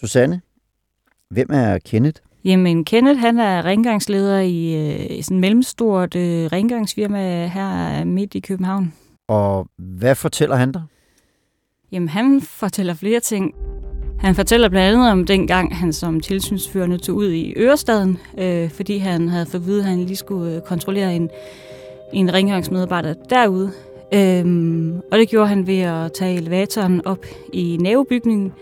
Susanne, hvem er Kenneth? Jamen, Kenneth, han er rengøringsleder i øh, sådan et mellemstort øh, rengøringsfirma her midt i København. Og hvad fortæller han dig? Jamen, han fortæller flere ting. Han fortæller blandt andet om dengang, han som tilsynsførende tog ud i Ørestaden, øh, fordi han havde fået at vide, at han lige skulle øh, kontrollere en, en rengøringsmedarbejder derude. Øhm, og det gjorde han ved at tage elevatoren op i nabobygningen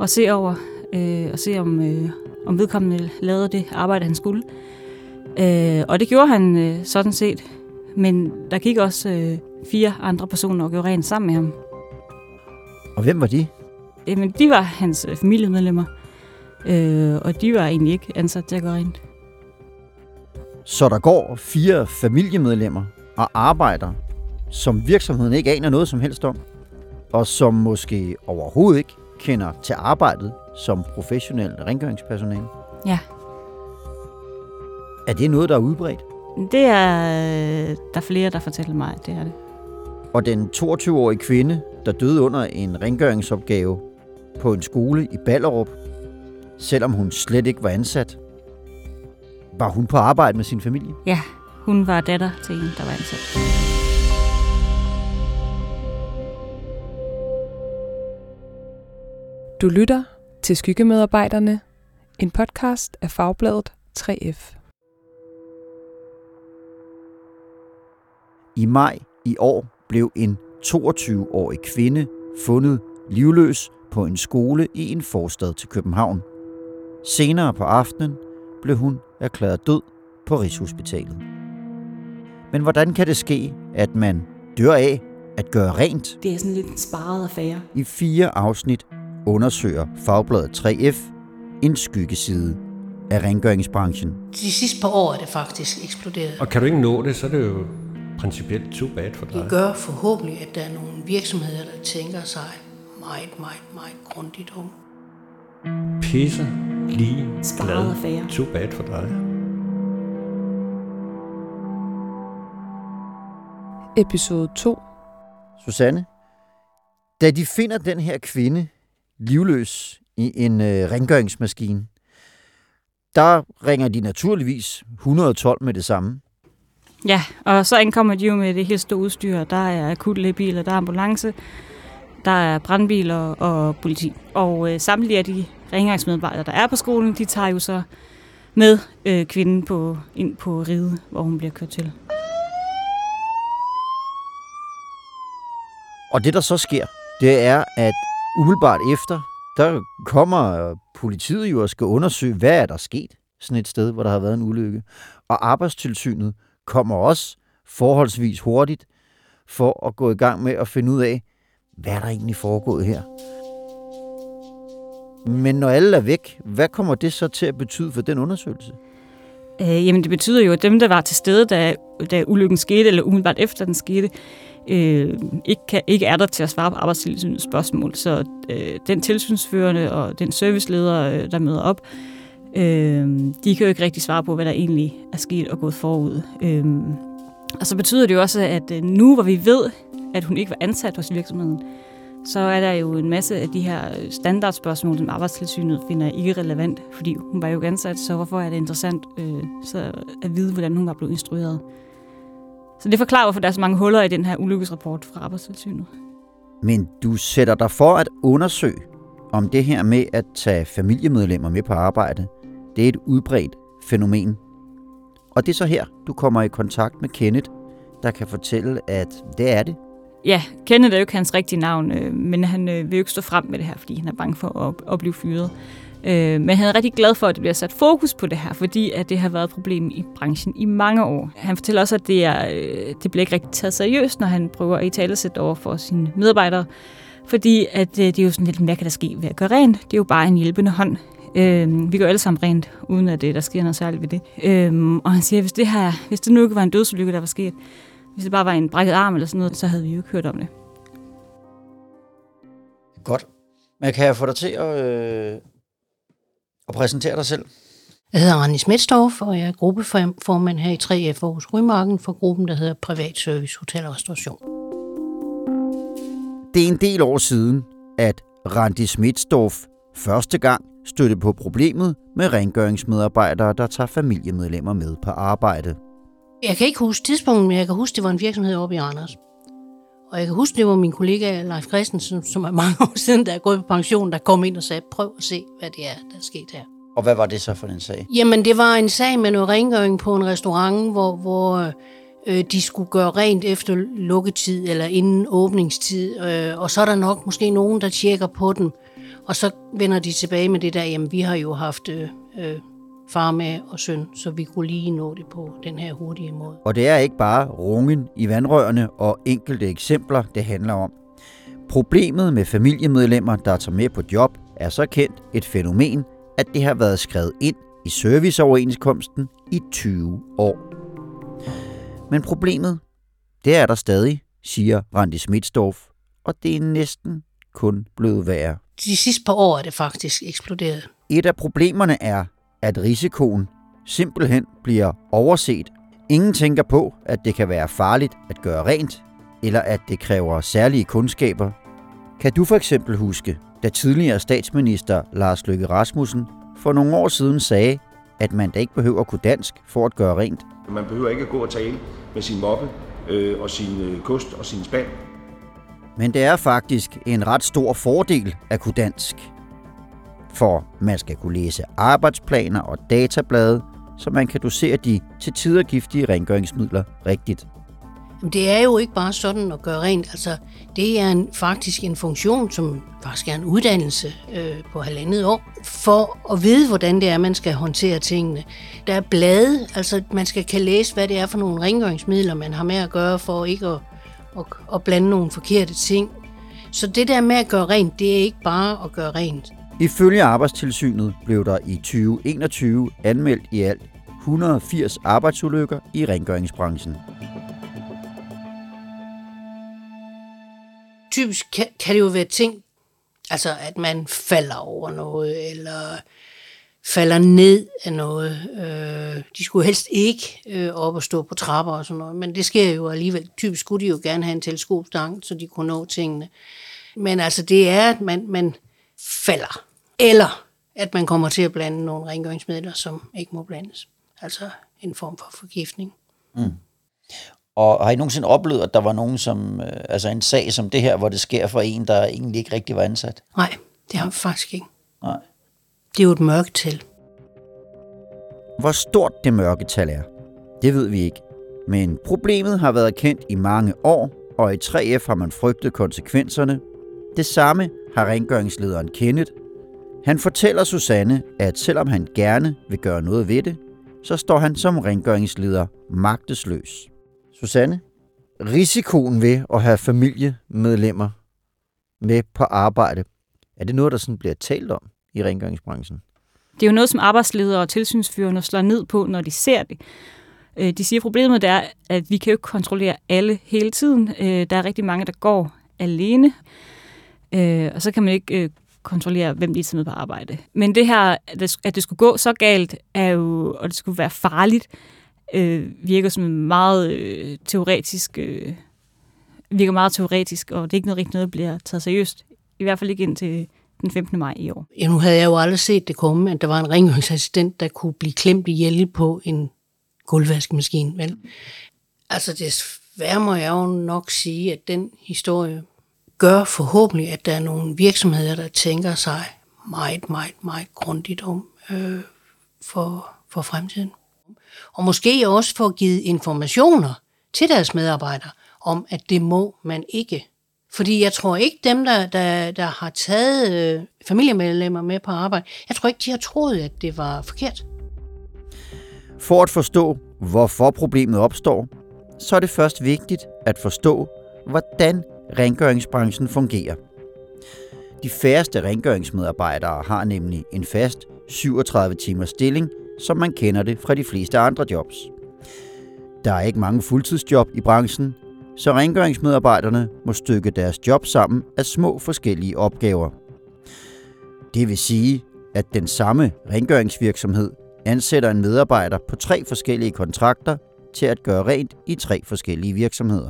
og se over øh, og se om, øh, om vedkommende lavede det arbejde, han skulle. Øh, og det gjorde han øh, sådan set. Men der gik også øh, fire andre personer og gjorde rent sammen med ham. Og hvem var de? Jamen, de var hans øh, familiemedlemmer. Øh, og de var egentlig ikke ansat til at gøre rent. Så der går fire familiemedlemmer og arbejder, som virksomheden ikke aner noget som helst om, og som måske overhovedet ikke kender til arbejdet som professionel rengøringspersonale. Ja. Er det noget, der er udbredt? Det er der er flere, der fortæller mig, det er det. Og den 22-årige kvinde, der døde under en rengøringsopgave på en skole i Ballerup, selvom hun slet ikke var ansat, var hun på arbejde med sin familie? Ja, hun var datter til en, der var ansat. Du lytter til Skyggemedarbejderne, en podcast af Fagbladet 3F. I maj i år blev en 22-årig kvinde fundet livløs på en skole i en forstad til København. Senere på aftenen blev hun erklæret død på Rigshospitalet. Men hvordan kan det ske, at man dør af at gøre rent? Det er sådan lidt en sparet affære. I fire afsnit undersøger Fagbladet 3F en skyggeside af rengøringsbranchen. De sidste par år er det faktisk eksploderet. Og kan du ikke nå det, så er det jo principielt too bad for dig. Det gør forhåbentlig, at der er nogle virksomheder, der tænker sig meget, meget, meget grundigt om. Pisse lige glad. Too bad for dig. Episode 2. Susanne, da de finder den her kvinde livløs i en øh, rengøringsmaskine, der ringer de naturligvis 112 med det samme. Ja, og så ankommer de jo med det helt store udstyr. Der er akutlægebiler, der er ambulance, der er brandbiler og politi. Og øh, samtlige af de rengøringsmedarbejdere, der er på skolen, de tager jo så med øh, kvinden på, ind på ride, hvor hun bliver kørt til. Og det, der så sker, det er, at umiddelbart efter, der kommer politiet jo og skal undersøge, hvad er der sket sådan et sted, hvor der har været en ulykke. Og arbejdstilsynet kommer også forholdsvis hurtigt for at gå i gang med at finde ud af, hvad er der egentlig foregået her. Men når alle er væk, hvad kommer det så til at betyde for den undersøgelse? Øh, jamen det betyder jo, at dem, der var til stede, da, da ulykken skete, eller umiddelbart efter den skete, øh, ikke, kan, ikke er der til at svare på arbejdstilsynets spørgsmål. Så øh, den tilsynsførende og den serviceleder, øh, der møder op, øh, de kan jo ikke rigtig svare på, hvad der egentlig er sket og gået forud. Øh, og så betyder det jo også, at øh, nu hvor vi ved, at hun ikke var ansat hos virksomheden, så er der jo en masse af de her standardspørgsmål, som arbejdstilsynet finder ikke relevant, fordi hun var jo ikke ansat, så hvorfor er det interessant øh, så at vide, hvordan hun var blevet instrueret. Så det forklarer, hvorfor der er så mange huller i den her ulykkesrapport fra arbejdstilsynet. Men du sætter dig for at undersøge, om det her med at tage familiemedlemmer med på arbejde, det er et udbredt fænomen. Og det er så her, du kommer i kontakt med Kenneth, der kan fortælle, at det er det. Ja, Kenneth er jo ikke hans rigtige navn, øh, men han øh, vil jo ikke stå frem med det her, fordi han er bange for at, at blive fyret. Øh, men han er rigtig glad for, at det bliver sat fokus på det her, fordi at det har været et problem i branchen i mange år. Han fortæller også, at det, er, øh, det bliver ikke rigtig taget seriøst, når han prøver at i talesætte over for sine medarbejdere, fordi at øh, det er jo sådan lidt, hvad kan der ske ved at gøre rent? Det er jo bare en hjælpende hånd. Øh, vi går alle sammen rent, uden at det, der sker noget særligt ved det. Øh, og han siger, at hvis det, her, hvis det nu ikke var en dødsulykke, der var sket, hvis det bare var en brækket arm eller sådan noget, så havde vi jo ikke hørt om det. Godt. Men kan jeg få dig til at, øh, at præsentere dig selv? Jeg hedder Randi Smetstorff, og jeg er gruppeformand her i 3F Aarhus Rymarken for gruppen, der hedder Privat Service Hotel og Restauration. Det er en del år siden, at Randi Smitsdorf første gang støtte på problemet med rengøringsmedarbejdere, der tager familiemedlemmer med på arbejde. Jeg kan ikke huske tidspunktet, men jeg kan huske, det var en virksomhed oppe i Randers. Og jeg kan huske, det var min kollega Leif Christensen, som er mange år siden, der er gået på pension, der kom ind og sagde, prøv at se, hvad det er, der er sket her. Og hvad var det så for en sag? Jamen, det var en sag med noget rengøring på en restaurant, hvor, hvor øh, de skulle gøre rent efter lukketid eller inden åbningstid. Øh, og så er der nok måske nogen, der tjekker på den. Og så vender de tilbage med det der, jamen vi har jo haft øh, øh, far med og søn, så vi kunne lige nå det på den her hurtige måde. Og det er ikke bare rungen i vandrørene og enkelte eksempler, det handler om. Problemet med familiemedlemmer, der tager med på job, er så kendt et fænomen, at det har været skrevet ind i serviceoverenskomsten i 20 år. Men problemet, det er der stadig, siger Randi Smitsdorf, og det er næsten kun blevet værre. De sidste par år er det faktisk eksploderet. Et af problemerne er, at risikoen simpelthen bliver overset. Ingen tænker på, at det kan være farligt at gøre rent, eller at det kræver særlige kundskaber. Kan du for eksempel huske, da tidligere statsminister Lars Løkke Rasmussen for nogle år siden sagde, at man da ikke behøver at kunne dansk for at gøre rent? Man behøver ikke at gå og tale med sin moppe øh, og sin øh, kost og sin spand. Men det er faktisk en ret stor fordel at kunne dansk. For man skal kunne læse arbejdsplaner og datablade, så man kan dosere de til tider giftige rengøringsmidler rigtigt. Men det er jo ikke bare sådan at gøre rent. Altså, det er en, faktisk en funktion, som faktisk er en uddannelse øh, på halvandet år, for at vide, hvordan det er, man skal håndtere tingene. Der er blade, altså man skal kan læse, hvad det er for nogle rengøringsmidler, man har med at gøre, for ikke at, at, at blande nogle forkerte ting. Så det der med at gøre rent, det er ikke bare at gøre rent. Ifølge Arbejdstilsynet blev der i 2021 anmeldt i alt 180 arbejdsulykker i rengøringsbranchen. Typisk kan, kan det jo være ting, altså at man falder over noget, eller falder ned af noget. Øh, de skulle helst ikke øh, op og stå på trapper og sådan noget, men det sker jo alligevel. Typisk skulle de jo gerne have en teleskopstang, så de kunne nå tingene. Men altså det er, at man, man falder, eller at man kommer til at blande nogle rengøringsmidler, som ikke må blandes. Altså en form for forgiftning. Mm. Og har I nogensinde oplevet, at der var nogen som, øh, altså en sag som det her, hvor det sker for en, der egentlig ikke rigtig var ansat? Nej, det har vi faktisk ikke. Nej. Det er jo et mørketal. Hvor stort det mørketal er, det ved vi ikke. Men problemet har været kendt i mange år, og i 3F har man frygtet konsekvenserne. Det samme har rengøringslederen Kenneth. Han fortæller Susanne, at selvom han gerne vil gøre noget ved det, så står han som rengøringsleder magtesløs. Susanne, risikoen ved at have familiemedlemmer med på arbejde, er det noget, der sådan bliver talt om i rengøringsbranchen? Det er jo noget, som arbejdsledere og tilsynsførende slår ned på, når de ser det. Øh, de siger, at problemet er, at vi kan jo ikke kontrollere alle hele tiden. Øh, der er rigtig mange, der går alene, øh, og så kan man ikke øh, kontrollere, hvem de er med på arbejde. Men det her, at det skulle gå så galt, er jo, og det skulle være farligt, øh, virker som en meget øh, teoretisk, øh, virker meget teoretisk, og det er ikke noget rigtigt noget, der bliver taget seriøst. I hvert fald ikke indtil den 15. maj i år. Ja, nu havde jeg jo aldrig set det komme, at der var en rengøringsassistent, der kunne blive klemt ihjel på en gulvvaskemaskine. Vel? Altså desværre må jeg jo nok sige, at den historie gør forhåbentlig, at der er nogle virksomheder, der tænker sig meget, meget, meget grundigt om øh, for, for fremtiden. Og måske også få givet informationer til deres medarbejdere om, at det må man ikke. Fordi jeg tror ikke, dem, der, der, der har taget øh, familiemedlemmer med på arbejde, jeg tror ikke, de har troet, at det var forkert. For at forstå, hvorfor problemet opstår, så er det først vigtigt at forstå, hvordan rengøringsbranchen fungerer. De færreste rengøringsmedarbejdere har nemlig en fast 37 timers stilling, som man kender det fra de fleste andre jobs. Der er ikke mange fuldtidsjob i branchen, så rengøringsmedarbejderne må stykke deres job sammen af små forskellige opgaver. Det vil sige, at den samme rengøringsvirksomhed ansætter en medarbejder på tre forskellige kontrakter til at gøre rent i tre forskellige virksomheder.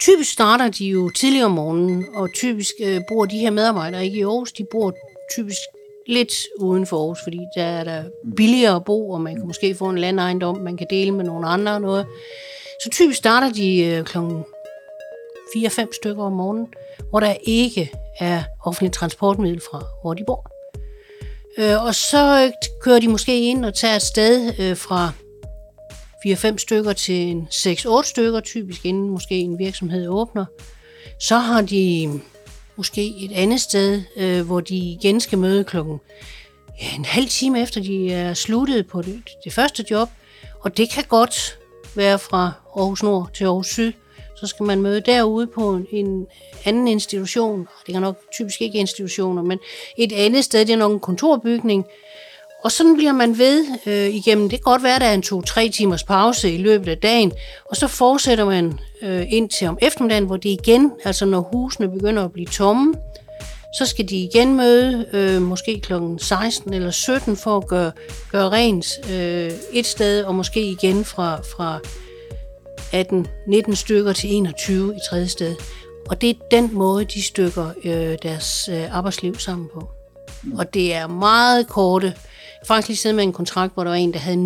Typisk starter de jo tidligere om morgenen, og typisk øh, bor de her medarbejdere ikke i Aarhus, de bor typisk lidt uden for Aarhus, fordi der er der billigere at bo, og man kan måske få en landejendom, man kan dele med nogle andre og noget. Så typisk starter de øh, kl. 4-5 stykker om morgenen, hvor der ikke er offentlig transportmiddel fra, hvor de bor. Øh, og så kører de måske ind og tager et sted øh, fra 4-5 stykker til en 6-8 stykker, typisk inden måske en virksomhed åbner. Så har de måske et andet sted, øh, hvor de igen skal møde klokken ja, en halv time efter de er sluttet på det, det første job. Og det kan godt være fra Aarhus Nord til Aarhus Syd. Så skal man møde derude på en, en anden institution. Det er nok typisk ikke institutioner, men et andet sted, det er nok en kontorbygning. Og sådan bliver man ved øh, igennem. Det kan godt være, at der er en to-tre timers pause i løbet af dagen, og så fortsætter man øh, ind til om eftermiddagen, hvor det igen, altså når husene begynder at blive tomme, så skal de igen møde, øh, måske kl. 16 eller 17, for at gøre, gøre rent øh, et sted, og måske igen fra, fra 18-19 stykker til 21 i tredje sted. Og det er den måde, de stykker øh, deres øh, arbejdsliv sammen på. Og det er meget korte. Faktisk lige siddet med en kontrakt, hvor der var en, der havde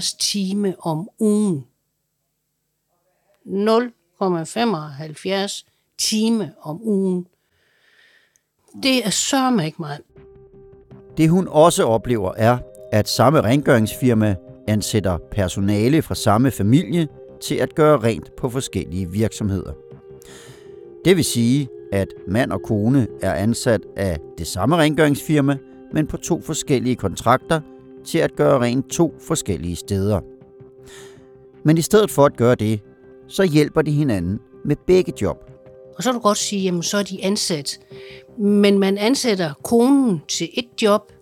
0,75 time om ugen. 0,75 time om ugen. Det er sørme ikke meget. Det hun også oplever er, at samme rengøringsfirma ansætter personale fra samme familie til at gøre rent på forskellige virksomheder. Det vil sige, at mand og kone er ansat af det samme rengøringsfirma, men på to forskellige kontrakter til at gøre rent to forskellige steder. Men i stedet for at gøre det, så hjælper de hinanden med begge job. Og så kan du godt sige, jamen så er de ansat. Men man ansætter konen til et job,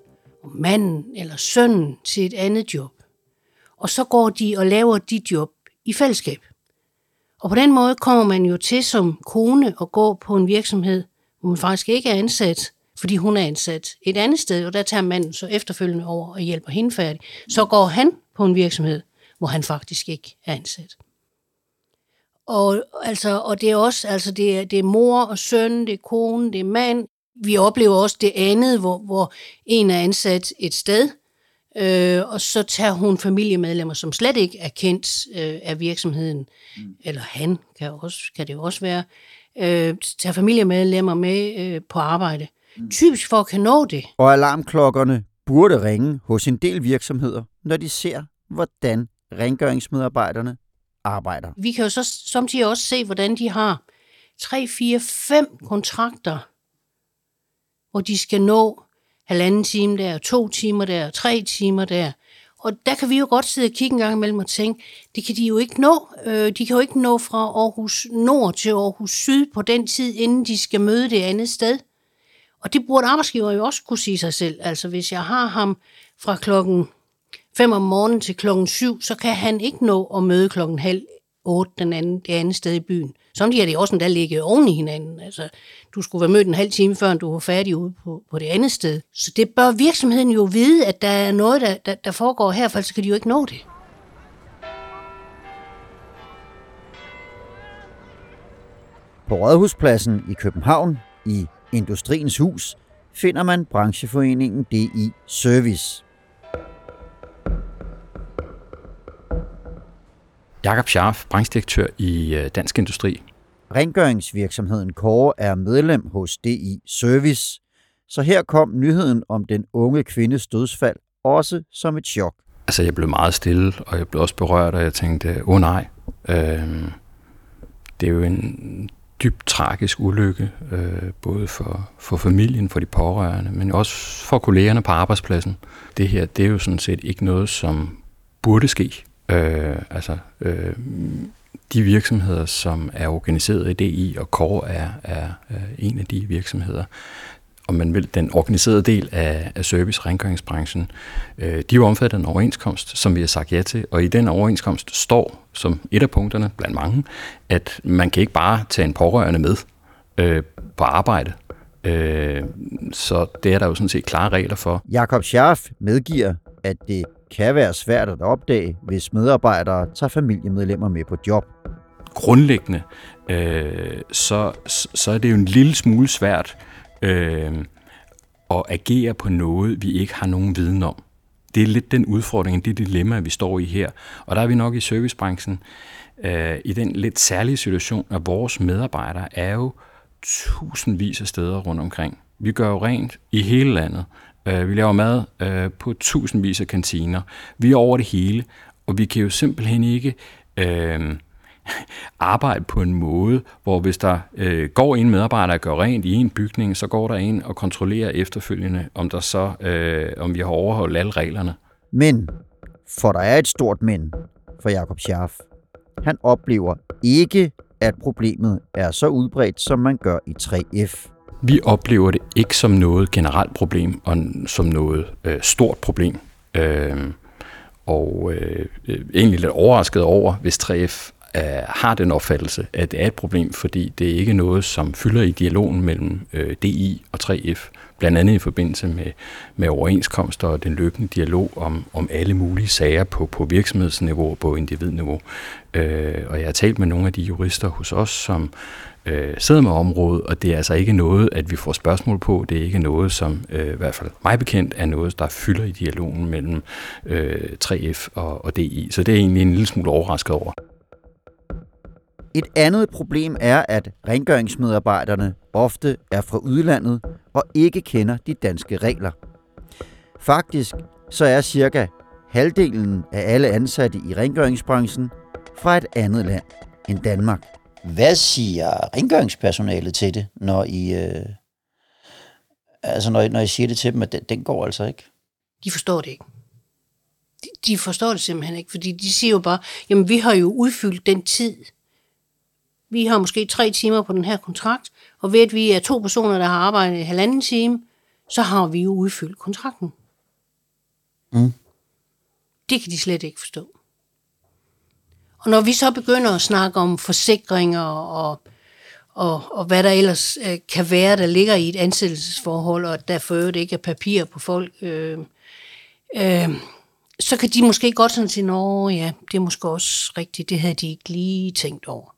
og manden eller sønnen til et andet job. Og så går de og laver de job i fællesskab. Og på den måde kommer man jo til som kone at gå på en virksomhed, hvor man faktisk ikke er ansat, fordi hun er ansat et andet sted, og der tager manden så efterfølgende over og hjælper hende færdig. Så går han på en virksomhed, hvor han faktisk ikke er ansat. Og, altså, og det er også, altså det er, det er mor og søn, det er kone, det er mand. Vi oplever også det andet, hvor, hvor en er ansat et sted, øh, og så tager hun familiemedlemmer, som slet ikke er kendt øh, af virksomheden, mm. eller han kan, også, kan det også være, øh, tager familiemedlemmer med øh, på arbejde. Mm. Typisk for at kan nå det. Og alarmklokkerne burde ringe hos en del virksomheder, når de ser, hvordan rengøringsmedarbejderne arbejder. Vi kan jo så samtidig også se, hvordan de har 3, 4, 5 kontrakter, hvor de skal nå halvanden time der, to timer der, tre timer der. Og der kan vi jo godt sidde og kigge en gang imellem og tænke, det kan de jo ikke nå. Øh, de kan jo ikke nå fra Aarhus Nord til Aarhus Syd på den tid, inden de skal møde det andet sted. Og det burde arbejdsgiver jo også kunne sige sig selv. Altså hvis jeg har ham fra klokken 5 om morgenen til klokken 7, så kan han ikke nå at møde klokken halv 8 den anden, det andet sted i byen. Samtidig er det også der ligger oven i hinanden. Altså, du skulle være mødt en halv time, før du var færdig ude på, på det andet sted. Så det bør virksomheden jo vide, at der er noget, der, der, der foregår her, for ellers kan de jo ikke nå det. På Rådhuspladsen i København, i Industriens Hus, finder man brancheforeningen DI Service. Jakob Scharf, branchedirektør i øh, Dansk Industri. Rengøringsvirksomheden Kåre er medlem hos DI Service, så her kom nyheden om den unge kvindes dødsfald også som et chok. Altså, jeg blev meget stille, og jeg blev også berørt, og jeg tænkte, åh oh, nej, øh, det er jo en dybt tragisk ulykke, øh, både for, for familien, for de pårørende, men også for kollegerne på arbejdspladsen. Det her, det er jo sådan set ikke noget, som burde ske. Øh, altså, øh, de virksomheder, som er organiseret i DI, og KOR er, er, er en af de virksomheder, om man vil, den organiserede del af, af service-rengøringsbranchen, øh, de er jo omfattet af en overenskomst, som vi har sagt ja til, og i den overenskomst står, som et af punkterne blandt mange, at man kan ikke bare tage en pårørende med øh, på arbejde. Øh, så det er der jo sådan set klare regler for. Jakob Scharf medgiver, at det kan være svært at opdage, hvis medarbejdere tager familiemedlemmer med på job. grundlæggende, øh, så, så er det jo en lille smule svært øh, øh, og agere på noget, vi ikke har nogen viden om. Det er lidt den udfordring, det dilemma, vi står i her. Og der er vi nok i servicebranchen øh, i den lidt særlige situation, at vores medarbejdere er jo tusindvis af steder rundt omkring. Vi gør jo rent i hele landet. Øh, vi laver mad øh, på tusindvis af kantiner. Vi er over det hele, og vi kan jo simpelthen ikke øh, arbejde på en måde, hvor hvis der øh, går en medarbejder og gør rent i en bygning, så går der en og kontrollerer efterfølgende, om der så øh, om vi har overholdt alle reglerne. Men, for der er et stort men for Jakob Scharf. Han oplever ikke, at problemet er så udbredt, som man gør i 3F. Vi oplever det ikke som noget generelt problem, og som noget øh, stort problem. Øh, og øh, egentlig lidt overrasket over, hvis 3F øh, har den opfattelse, at det er et problem, fordi det er ikke noget, som fylder i dialogen mellem øh, DI og 3F, blandt andet i forbindelse med, med overenskomster og den løbende dialog om, om alle mulige sager på, på virksomhedsniveau og på individniveau. Øh, og jeg har talt med nogle af de jurister hos os, som øh, sidder med området, og det er altså ikke noget, at vi får spørgsmål på. Det er ikke noget, som øh, i hvert fald mig bekendt er noget, der fylder i dialogen mellem øh, 3F og, og DI. Så det er egentlig en lille smule overrasket over. Et andet problem er, at rengøringsmedarbejderne ofte er fra udlandet og ikke kender de danske regler. Faktisk så er cirka halvdelen af alle ansatte i rengøringsbranchen fra et andet land end Danmark. Hvad siger rengøringspersonalet til det, når I, øh, altså når, I, når I siger det til dem, at den, den går altså ikke? De forstår det ikke. De, de forstår det simpelthen ikke, fordi de siger jo bare, jamen vi har jo udfyldt den tid, vi har måske tre timer på den her kontrakt, og ved at vi er to personer, der har arbejdet i halvanden time, så har vi jo udfyldt kontrakten. Mm. Det kan de slet ikke forstå. Og når vi så begynder at snakke om forsikringer og, og, og hvad der ellers øh, kan være, der ligger i et ansættelsesforhold, og der for øvrigt ikke er papir på folk, øh, øh, så kan de måske godt sådan sige, nå ja, det er måske også rigtigt, det havde de ikke lige tænkt over.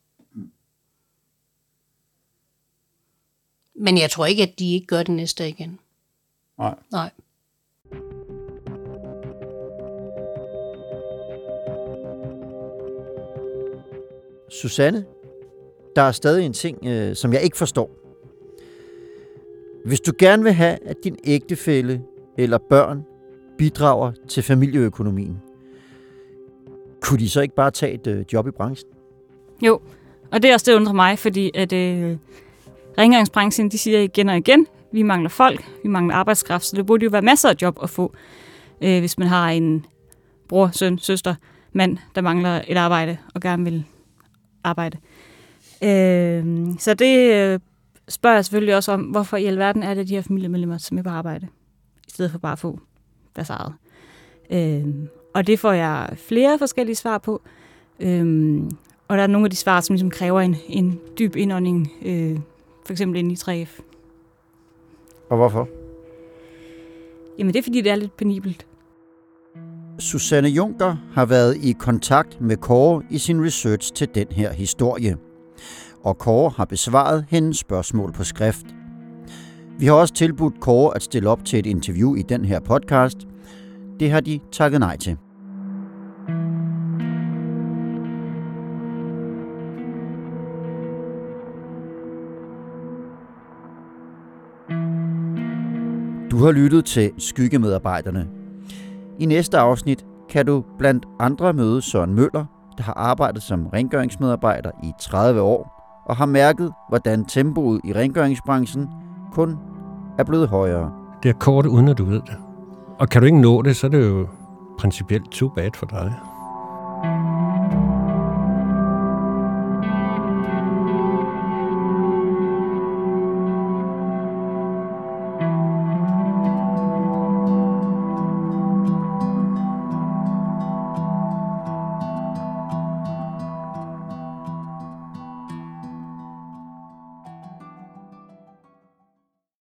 Men jeg tror ikke, at de ikke gør det næste igen. Nej. Nej. Susanne, der er stadig en ting, øh, som jeg ikke forstår. Hvis du gerne vil have, at din ægtefælle eller børn bidrager til familieøkonomien, kunne de så ikke bare tage et øh, job i branchen? Jo, og det er også det, der undrer mig, fordi at øh, rengøringsbranchen, de siger igen og igen, vi mangler folk, vi mangler arbejdskraft, så det burde jo være masser af job at få, øh, hvis man har en bror, søn, søster, mand, der mangler et arbejde og gerne vil arbejde. Øh, så det øh, spørger jeg selvfølgelig også om, hvorfor i alverden er det de her familiemedlemmer, som er på arbejde, i stedet for bare at få deres eget. Øh, og det får jeg flere forskellige svar på. Øh, og der er nogle af de svar, som ligesom kræver en, en dyb indånding, øh, for eksempel inde i 3F. Og hvorfor? Jamen det er fordi, det er lidt penibelt. Susanne Junker har været i kontakt med Kåre i sin research til den her historie. Og Kåre har besvaret hendes spørgsmål på skrift. Vi har også tilbudt Kåre at stille op til et interview i den her podcast. Det har de takket nej til. Du har lyttet til Skyggemedarbejderne. I næste afsnit kan du blandt andre møde Søren Møller, der har arbejdet som rengøringsmedarbejder i 30 år og har mærket, hvordan tempoet i rengøringsbranchen kun er blevet højere. Det er kort, uden at du ved det. Og kan du ikke nå det, så er det jo principielt too bad for dig.